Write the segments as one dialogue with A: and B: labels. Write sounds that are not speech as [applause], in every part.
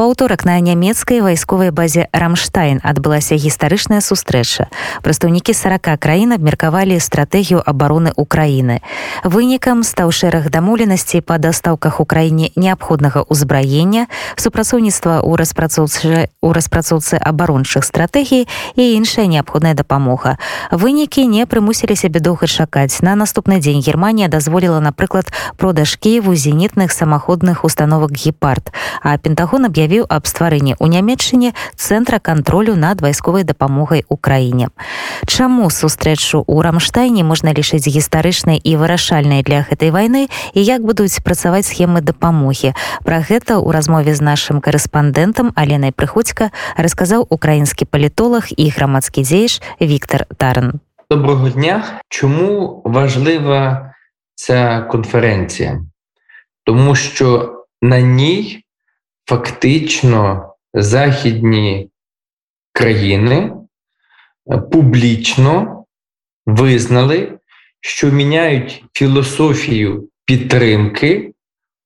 A: У аўторак на нямецкай вайсковай базе рамштайн адбылася гістарычная сустрэча прадстаўнікі 40 краін абмеркавалі стратэгію обороны Украіны вынікам стаў шэраг дамоўленасцей па дастаўках у краіне неабходнага ўзбраення супрацоўніцтва ў распрацоўцы у распрацоўцы абарончых стратэгій і іншая неабходная дапамога вынікі не прымусілі сябе доўга чакаць на наступны дзень Германія дазволіла напрыклад продаж Киеву зенітных самаходных установак гепард а пентагон аб'явіў аб стварэнні ў нямецчыне цэнтра кантролю над вайсковай дапамогай украіне Чаму сустрэчу ў рамштайне можна лічыць гістарычнай і вырашальнай для гэтай вайны і як будуць працаваць схемы дапамогі Пра гэта ў размове з нашым карэспандэнтам аленай прыходзька расказаў украінскі палітолог і грамадскі дзеяч Віктор Тарн
B: Доброго дня чому важлива ця конференція тому що на ній фактично західні країни е, публічно визнали, що міняють філософію підтримки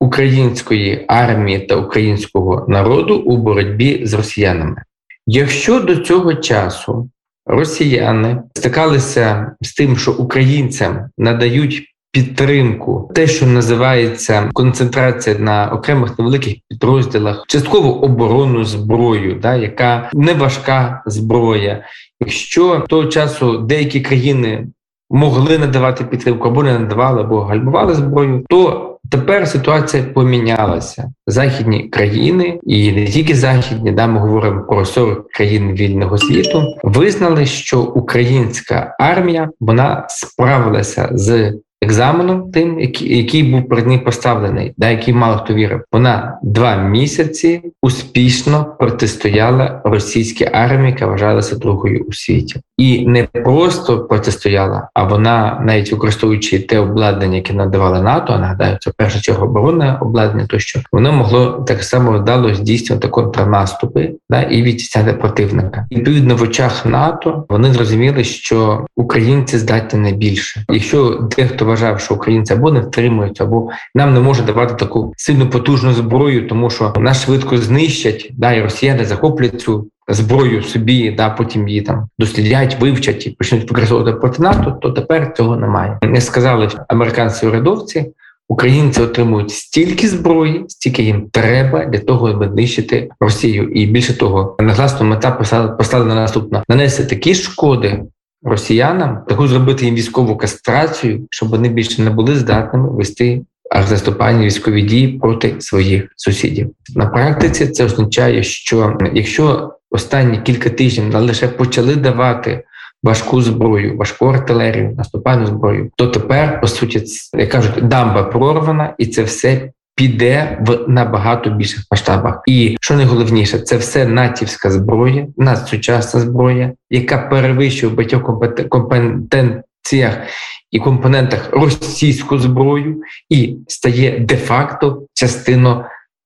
B: української армії та українського народу у боротьбі з росіянами. Якщо до цього часу росіяни стикалися з тим, що українцям надають підтримку, те, що називається концентрація на окремих невеликих підрозділах, частково оборону зброю, да, яка не важка зброя. Якщо того часу деякі країни могли надавати підтримку або не надавали, або гальмували зброю, то Тепер ситуація помінялася. Західні країни, і не тільки західні, да ми говоримо про 40 країн вільного світу, визнали, що українська армія вона справилася з екзаменом, тим, який, який був перед ним поставлений, да, який мало хто вірив. Вона два місяці успішно протистояла російській армії, яка вважалася другою у світі, і не просто протистояла, а вона, навіть використовуючи те обладнання, яке надавали НАТО, нагадаю, це перша чергу оборонне обладнання, тощо воно могло так само вдало здійснювати контрнаступи да, і відтісняти противника. Відповідно, в очах НАТО вони зрозуміли, що українці здатні не більше, якщо дехто вважав, що українці або не втримуються, або нам не може давати таку сильну потужну зброю, тому що нас швидко знищать, да, і росіяни захоплять цю зброю собі, да, потім її там дослідять, вивчать і почнуть використовувати проти НАТО, то тепер цього немає. Не сказали американські урядовці. Українці отримують стільки зброї, стільки їм треба для того, аби знищити Росію, і більше того, негласно мета поставлена наступна нанести такі шкоди росіянам, таку зробити їм військову кастрацію, щоб вони більше не були здатними вести аж заступальні військові дії проти своїх сусідів. На практиці це означає, що якщо останні кілька тижнів лише почали давати важку зброю, важку артилерію, наступальну зброю, то тепер по суті як кажуть, дамба прорвана, і це все піде в набагато більших масштабах. І що найголовніше, це все натівська зброя, надсучасна зброя, яка перевищує в багатьох компетенціях і компонентах російську зброю, і стає де-факто частиною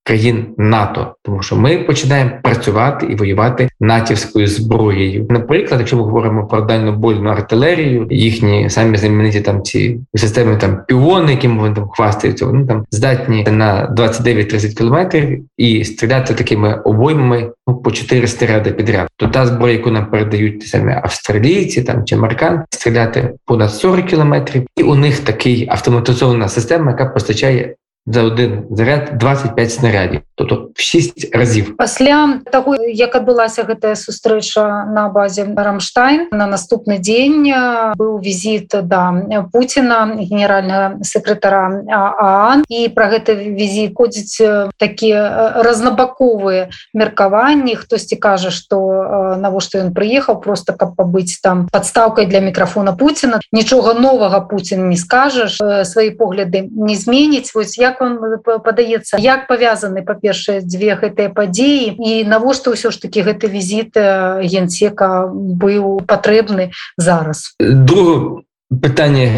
B: країн НАТО, тому що ми починаємо працювати і воювати натівською зброєю. Наприклад, якщо ми говоримо про дальнобольну артилерію, їхні самі знамениті там ці системи там піони, якими вони там хвастаються, вони там здатні на 29-30 кілометрів і стріляти такими обоймами ну, по 4 снаряди підряд. То та зброя, яку нам передають самі австралійці там чи американці, стріляти понад 40 кілометрів, і у них такий автоматизована система, яка постачає за один заряд 25 снарядів. Тобто в 6 разів.
C: Пасля того як адбылася гэтая сустрэча на базе рамштайн на наступны дзень быў візіт да Пуціна генерального секретара аан і про гэты візіт ходзіць такія разнабаковыя меркаванні. Хтосьці кажа что навошта ён прыехаў просто каб пабыць там подставкой для мікрафона Пуціна. Нічога новага Путін не скажаш свои погляды не зменіць. Вось як вам падаецца як павязаны па-першае дзве гэтыя падзеі і навошта ўсё ж таки гэты візіт генсека быў патрэбны зараз?
B: Друг питання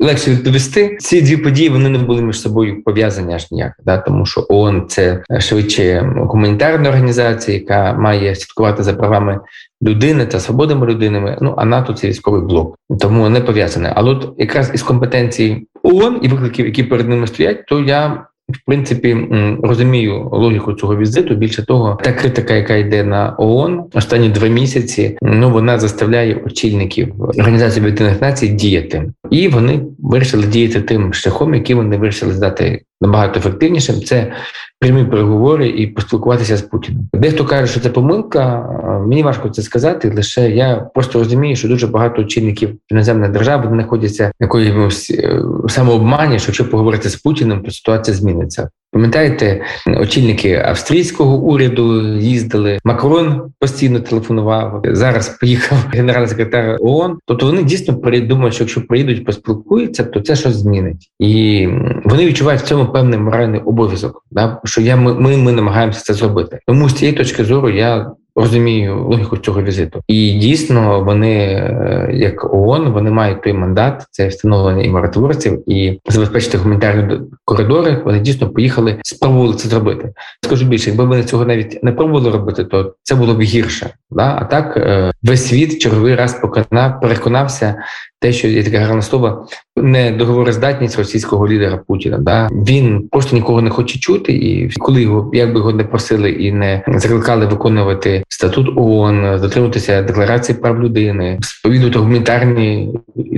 B: легше відповісти. Ці дві події вони не були між собою пов'язані аж ніяк да? Тому що ООН – це швидше гуманітарна організація яка має слідкувати за правами людини та свободами людинами ну а НАТО це військовий блок. Тому не пов'язане. Але от якраз із компетенції ООН і викликів, які перед ними стоять, то я в принципі розумію логіку цього візиту. Більше того, та критика, яка йде на ООН останні два місяці, ну вона заставляє очільників організації Об'єднаних Націй діяти, і вони вирішили діяти тим шляхом, який вони вирішили здати набагато ефективнішим. Це прямі переговори і поспілкуватися з Путіним. Дехто каже, що це помилка. Мені важко це сказати. Лише я просто розумію, що дуже багато чинників іноземних держав знаходяться в якоїсь е, самообмані, що якщо поговорити з Путіним, то ситуація зміниться. Пам'ятаєте, очільники австрійського уряду їздили. Макрон постійно телефонував. Зараз поїхав [laughs] генеральний секретар ООН. Тобто вони дійсно думають, що якщо приїдуть, поспілкуються, то це щось змінить, і вони відчувають в цьому певний моральний обов'язок. Да, що я ми, ми, ми намагаємося це зробити. Тому з цієї точки зору я розумію логіку цього візиту. І дійсно, вони, е, як ООН, вони мають той мандат, це встановлення і миротворців, і забезпечити гуманітарні коридори. Вони дійсно поїхали, спробували це зробити. Скажу більше, якби вони цього навіть не пробували робити, то це було б гірше. Да? А так е, весь світ черговий раз поконав, переконався. Те, що є таке гарне слово, не договороздатність російського лідера Путіна. Да він просто нікого не хоче чути, і коли його якби його не просили і не закликали виконувати статут ООН, дотримуватися декларації прав людини, сповідувати гуманітарні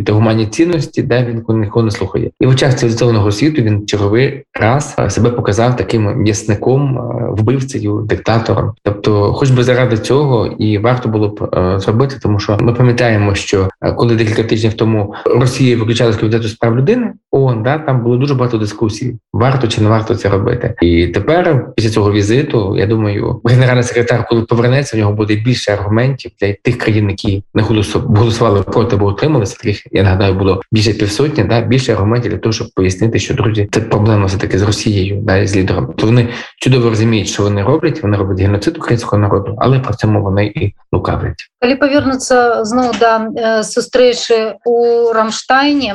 B: та гуманні цінності, де він нікого не слухає, і в очах цивілізованого світу він черговий раз себе показав таким м'ясником, вбивцею, диктатором. Тобто, хоч би заради цього, і варто було б зробити, тому що ми пам'ятаємо, що коли декілька тижнів тому Росія виключала з комітету справ людини, ООН, да там було дуже багато дискусій, варто чи не варто це робити. І тепер, після цього візиту, я думаю, генеральний секретар, коли повернеться, у нього буде більше аргументів для тих країн, які не голосували проти або утрималися. Таких я нагадаю, було більше півсотні, да більше аргументів для того, щоб пояснити, що друзі, це проблема все таки з Росією, да з лідером. То вони чудово розуміють, що вони роблять. Вони роблять геноцид українського народу, але при цьому вони і лукавлять.
C: Коли повернуться знову до зустрічі у Рамштайні,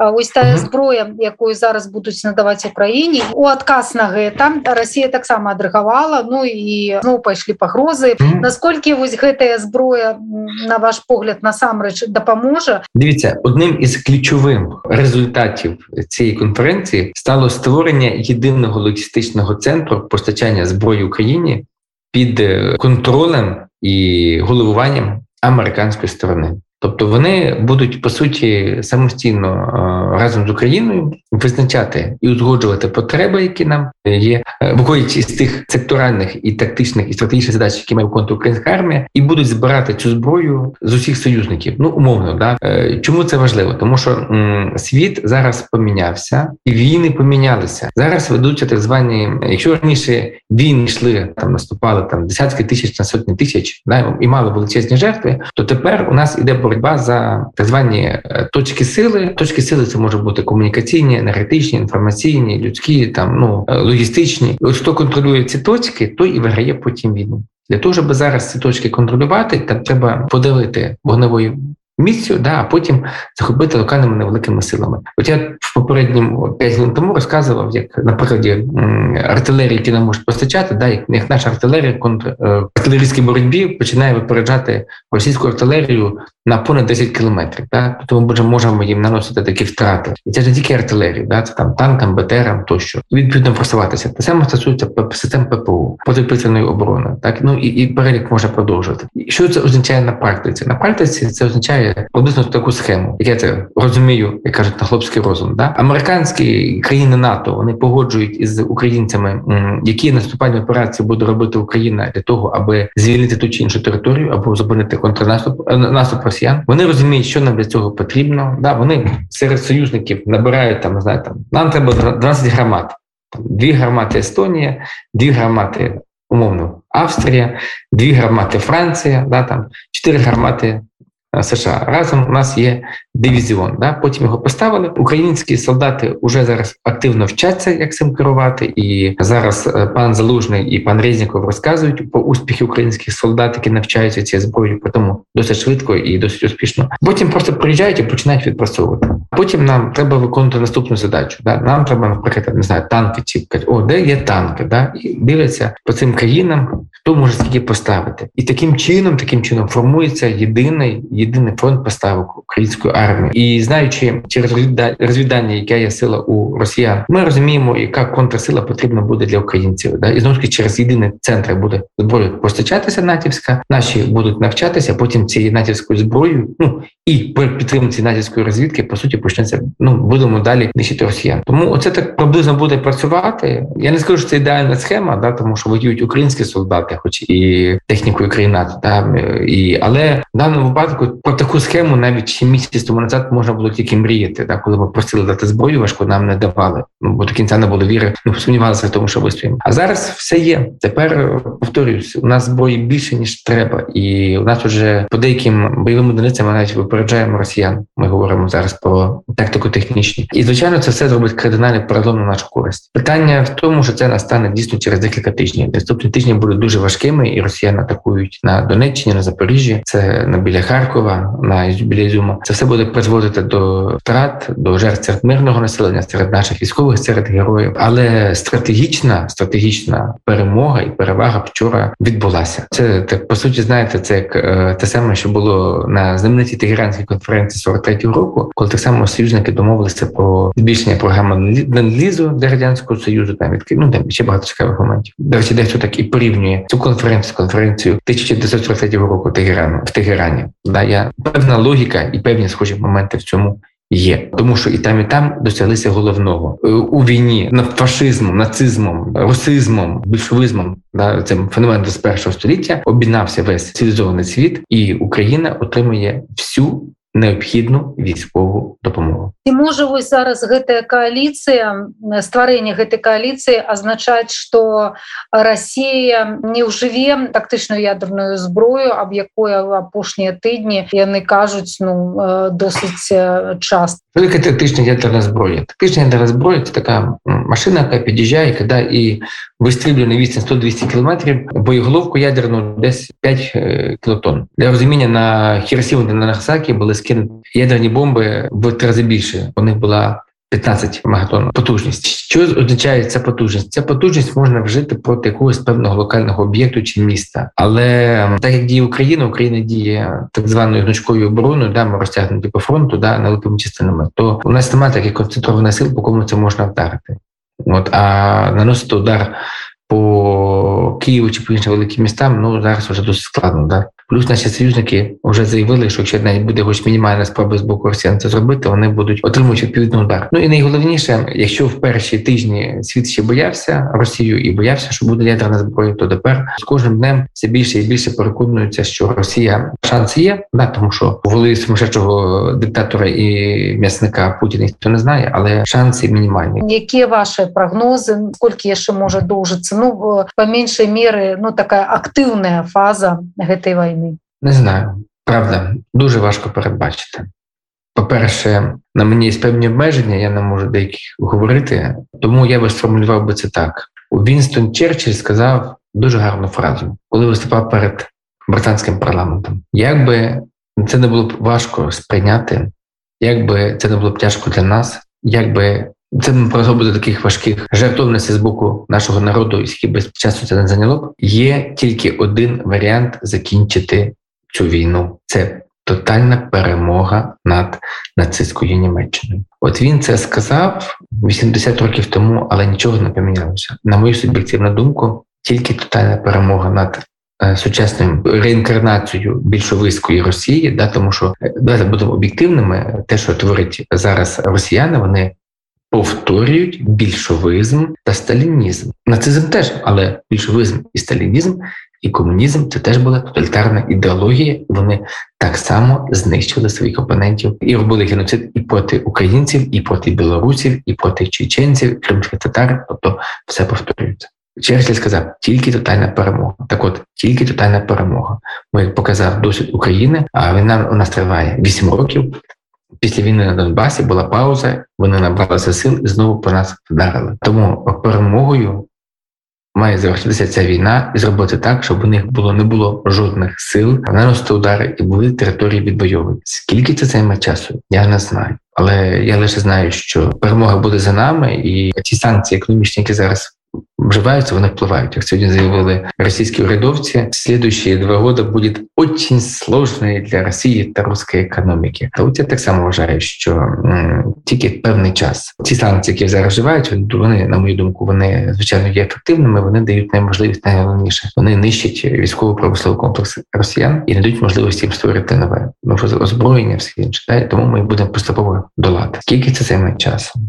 C: ось тая зброя якую зараз будуць надаваць Україніне у адказ на гэта Росія таксама адрыгавала Ну і зноў пайшлі пагрозы насколькі вось гэтая зброя на ваш погляд насамрэч дапаможа
B: Дивіться одним із ключових результатів цієї конференції стало створення єдиного логістичного центру постачання зброї Україні під контролем і головуванням американської сторони. Тобто вони будуть по суті самостійно разом з Україною визначати і узгоджувати потреби, які нам є, е, виходячи з тих секторальних і тактичних і стратегічних задач, які має виконувати українська армія, і будуть збирати цю зброю з усіх союзників. Ну умовно, да е, чому це важливо? Тому що м, світ зараз помінявся, і війни помінялися. Зараз ведуться так звані, якщо раніше війни йшли там, наступали там десятки тисяч на сотні тисяч, да, і мали величезні жертви, то тепер у нас іде боротьба за так звані е, точки сили. Точки сили це може бути комунікаційні, енергетичні, інформаційні, людські, там ну е, логістичні. От хто контролює ці точки, той і виграє потім війну. Для того, щоб зараз ці точки контролювати, там треба подавити вогневою місцю, да, а потім захопити локальними невеликими силами. От я в попередньому 5 хвилин тому розказував, як на артилерії, які нам можуть постачати, да, як, наша артилерія контр е, артилерійській боротьбі починає випереджати російську артилерію на понад 10 кілометрів. Да? Тобто ми можемо їм наносити такі втрати. І це ж не тільки артилерія, да? це там танкам, БТРам тощо. І відповідно просуватися. Те саме стосується систем ППУ, протиповітряної оборони. Так? Ну і, і перелік може продовжувати. Що це означає на практиці? На практиці це означає приблизно таку схему, як я це розумію, як кажуть на хлопський розум. Да? Американські країни НАТО вони погоджують із українцями, які наступальні операції буде робити Україна для того, аби звільнити ту чи іншу територію або зупинити контрнаступ е, наступ росіян. Вони розуміють, що нам для цього потрібно. Да, Вони серед союзників набирають там, знаю, там нам треба 12 громад. Дві гармати Естонія, дві гармати, умовно, Австрія, дві гармати Франція, да, там чотири гармати США. Разом у нас є дивізіон. Да? Потім його поставили. Українські солдати вже зараз активно вчаться, як цим керувати. І зараз е, пан Залужний і пан Резніков розказують про успіхи українських солдат, які навчаються цією зброєю, тому досить швидко і досить успішно. Потім просто приїжджають і починають відпрацьовувати. Потім нам треба виконувати наступну задачу. Да? Нам треба, наприклад, не знаю, танки ці о, де є танки, да? і дивляться по цим країнам, хто може скільки поставити, і таким чином, таким чином формується єдиний єдиний фронт поставок української армії. І знаючи через розвідання, яка є сила у росіян, ми розуміємо, яка контрсила потрібна буде для українців. Да? І знову ж таки через єдиний центр буде зброя постачатися натівська, наші будуть навчатися. Потім цією натівською зброєю, ну і при підтримці натівської розвідки по суті почнеться. Ну будемо далі нищити росіян. Тому оце так приблизно буде працювати. Я не скажу, що це ідеальна схема, да, тому що воюють українські солдати, хоч і технікою країна, да, і але в даному випадку про таку схему навіть місяць тому назад можна було тільки мріяти. Да, коли ми просили дати зброю, важко нам не давали. Ну бо до кінця не було віри. Ми сумнівалися в тому, що вистоїмо. А зараз все є. Тепер повторююсь, у нас зброї більше ніж треба, і у нас вже по деяким бойовим одиницям навіть випереджаємо росіян. Ми говоримо зараз про тактику технічні, і звичайно, це все зробить кардинальний перелом на нашу користь. Питання в тому, що це настане дійсно через декілька тижнів. Наступні тижні будуть дуже важкими, і росіяни атакують на Донеччині, на Запоріжжі, це на біля Харкова, на біля Ізюма. Це все буде призводити до втрат, до жертв серед мирного населення, серед наших військових, серед героїв. Але стратегічна, стратегічна перемога і перевага вчора відбулася. Це так по суті, знаєте, це як е, те саме, що було на знаменитій Тегеранській конференції 43-го року, коли так само союзники домовилися про збільшення програми ленд-лізу для радянського союзу. Там відкрив ну там ще багато цікавих моментів. До речі, дехто так і порівнює цю конференцію конференцію 1943 року Тегерану в Тегерані. Да, я певна логіка і певні схожі моменти в цьому. Є тому, що і там, і там досяглися головного е, у війні над фашизмом, нацизмом, русизмом, більшовизмом, да цим з першого століття обінався весь цивілізований світ, і Україна отримує всю необхідну військову допомогу
C: і можа вось зараз гэтая коаліцыя стварэнне гэтай коаліцыі азначаць что Россия не ўжыве тактычную ядерную зброю аб якой апошнія тыдні яны кажуць ну досыць часто
B: Велика тактична ядерна зброя. Тактична ядерна зброя це така машина, яка під'їжджає, коли і вистрілює на відстань 100-200 кілометрів, боєголовку ядерну десь 5 е, кілотон. Для розуміння на Хіросіму та на Нагасакі були скинуті ядерні бомби в три рази більше. У них була 15 мегатон потужність. Що означає ця потужність? Ця потужність можна вжити проти якогось певного локального об'єкту чи міста. Але так як діє Україна, Україна діє так званою гнучкою обороною, да, ми розтягнуті по фронту, да, налипими частинами, то у нас немає таких концентрованих сил, по кому це можна вдарити. От, А наносити удар по Києву чи по іншим великим містам, ну зараз вже досить складно. Да? Плюс наші союзники вже заявили, що якщо навіть буде хоч мінімальна спроба з боку росіян це зробити, вони будуть отримувати відповідний удар. Ну і найголовніше, якщо в перші тижні світ ще боявся Росію і боявся, що буде ядерна зброя, то тепер з кожним днем все більше і більше переконуються, що Росія шанс є, да, тому що голові сумасшедшого диктатора і м'ясника Путіна ніхто не знає, але шанси мінімальні.
C: Які ваші прогнози? Скільки ще може довжитися? Ну по меншій мірі, ну така активна фаза гэтай війни?
B: Не знаю. Правда, дуже важко передбачити. По-перше, на мені є певні обмеження, я не можу деяких говорити, тому я би сформулював би це так. Вінстон Черчилль сказав дуже гарну фразу, коли виступав перед британським парламентом. Як би це не було б важко сприйняти, як би це не було б тяжко для нас, якби це призвело до таких важких жертовностей з боку нашого народу, і скільки без часу це не зайняло б. Є тільки один варіант закінчити цю війну: це тотальна перемога над нацистською Німеччиною. От він це сказав 80 років тому, але нічого не помінялося. На мою суб'єктивну думку, тільки тотальна перемога над. Е, сучасною реінкарнацією більшовицької Росії, да тому що е, давайте будемо об'єктивними, те, що творить зараз росіяни, вони повторюють більшовизм та сталінізм. Нацизм теж, але більшовизм і сталінізм і комунізм це теж була тоталітарна ідеологія. Вони так само знищили своїх опонентів і робили геноцид і проти українців, і проти білорусів, і проти чеченців, кримських татар. Тобто все повторюється. Черчилль сказав, тільки тотальна перемога. Так от, тільки тотальна перемога. Як показав досвід України, а війна у нас триває 8 років. Після війни на Донбасі була пауза, вони набралися сил і знову по нас вдарили. Тому перемогою має завершитися ця війна і зробити так, щоб у них було не було жодних сил наносити удари і були території відвойовані. Скільки це займе часу? Я не знаю. Але я лише знаю, що перемога буде за нами, і ті санкції економічні, які зараз вживаються, вони впливають. Як сьогодні заявили російські урядовці, слідуючі два роки буде дуже сложний для Росії та руської економіки. Та от я так само вважаю, що м, тільки певний час ці санкції, які зараз вживають, вони на мою думку, вони звичайно є ефективними. Вони дають неможливість найголовніше. Вони нищать військово промисловий комплекс росіян і не дають можливості їм створити нове ну, озброєння, все інше. Тому ми будемо поступово долати. Скільки це займе часу?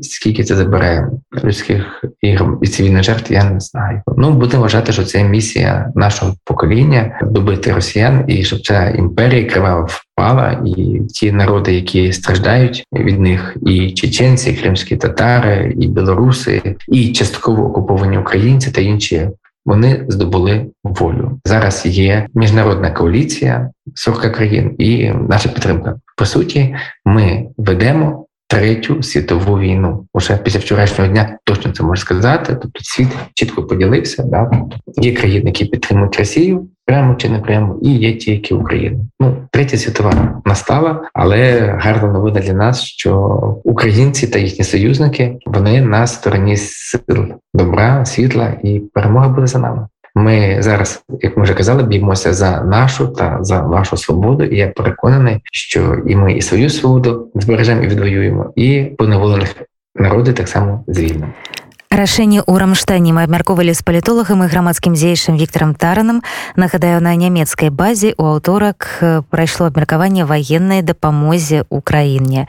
B: Скільки це забере людських і цивільних жертв, я не знаю. Ну будемо вважати, що це місія нашого покоління добити росіян, і щоб ця імперія крива впала, і ті народи, які страждають від них, і чеченці, і кримські татари, і білоруси, і частково окуповані українці та інші. Вони здобули волю. Зараз є міжнародна коаліція 40 країн і наша підтримка. По суті, ми ведемо третю світову війну. Уже після вчорашнього дня точно це можна сказати. Тобто світ чітко поділився. Да? Є країни, які підтримують Росію прямо чи не прямо, і є ті, які Україну. Ну третя світова настала, але гарна новина для нас, що українці та їхні союзники вони на стороні сил добра, світла, і перемога буде за нами. Ми зараз, як ми вже казали, б'ємося за нашу та за вашу свободу. І я переконаний, що і ми і свою свободу збережемо і відвоюємо, і поневолених народи так само звільнимо.
A: Рашэнне ў рамштайне мы абмяркоўвалі з палітолагам і грамадскім дзеячым Віктором таранам нагадаю на нямецкай базе у аўторак прайшло абмеркаванне ваеннай дапамозе ў краіне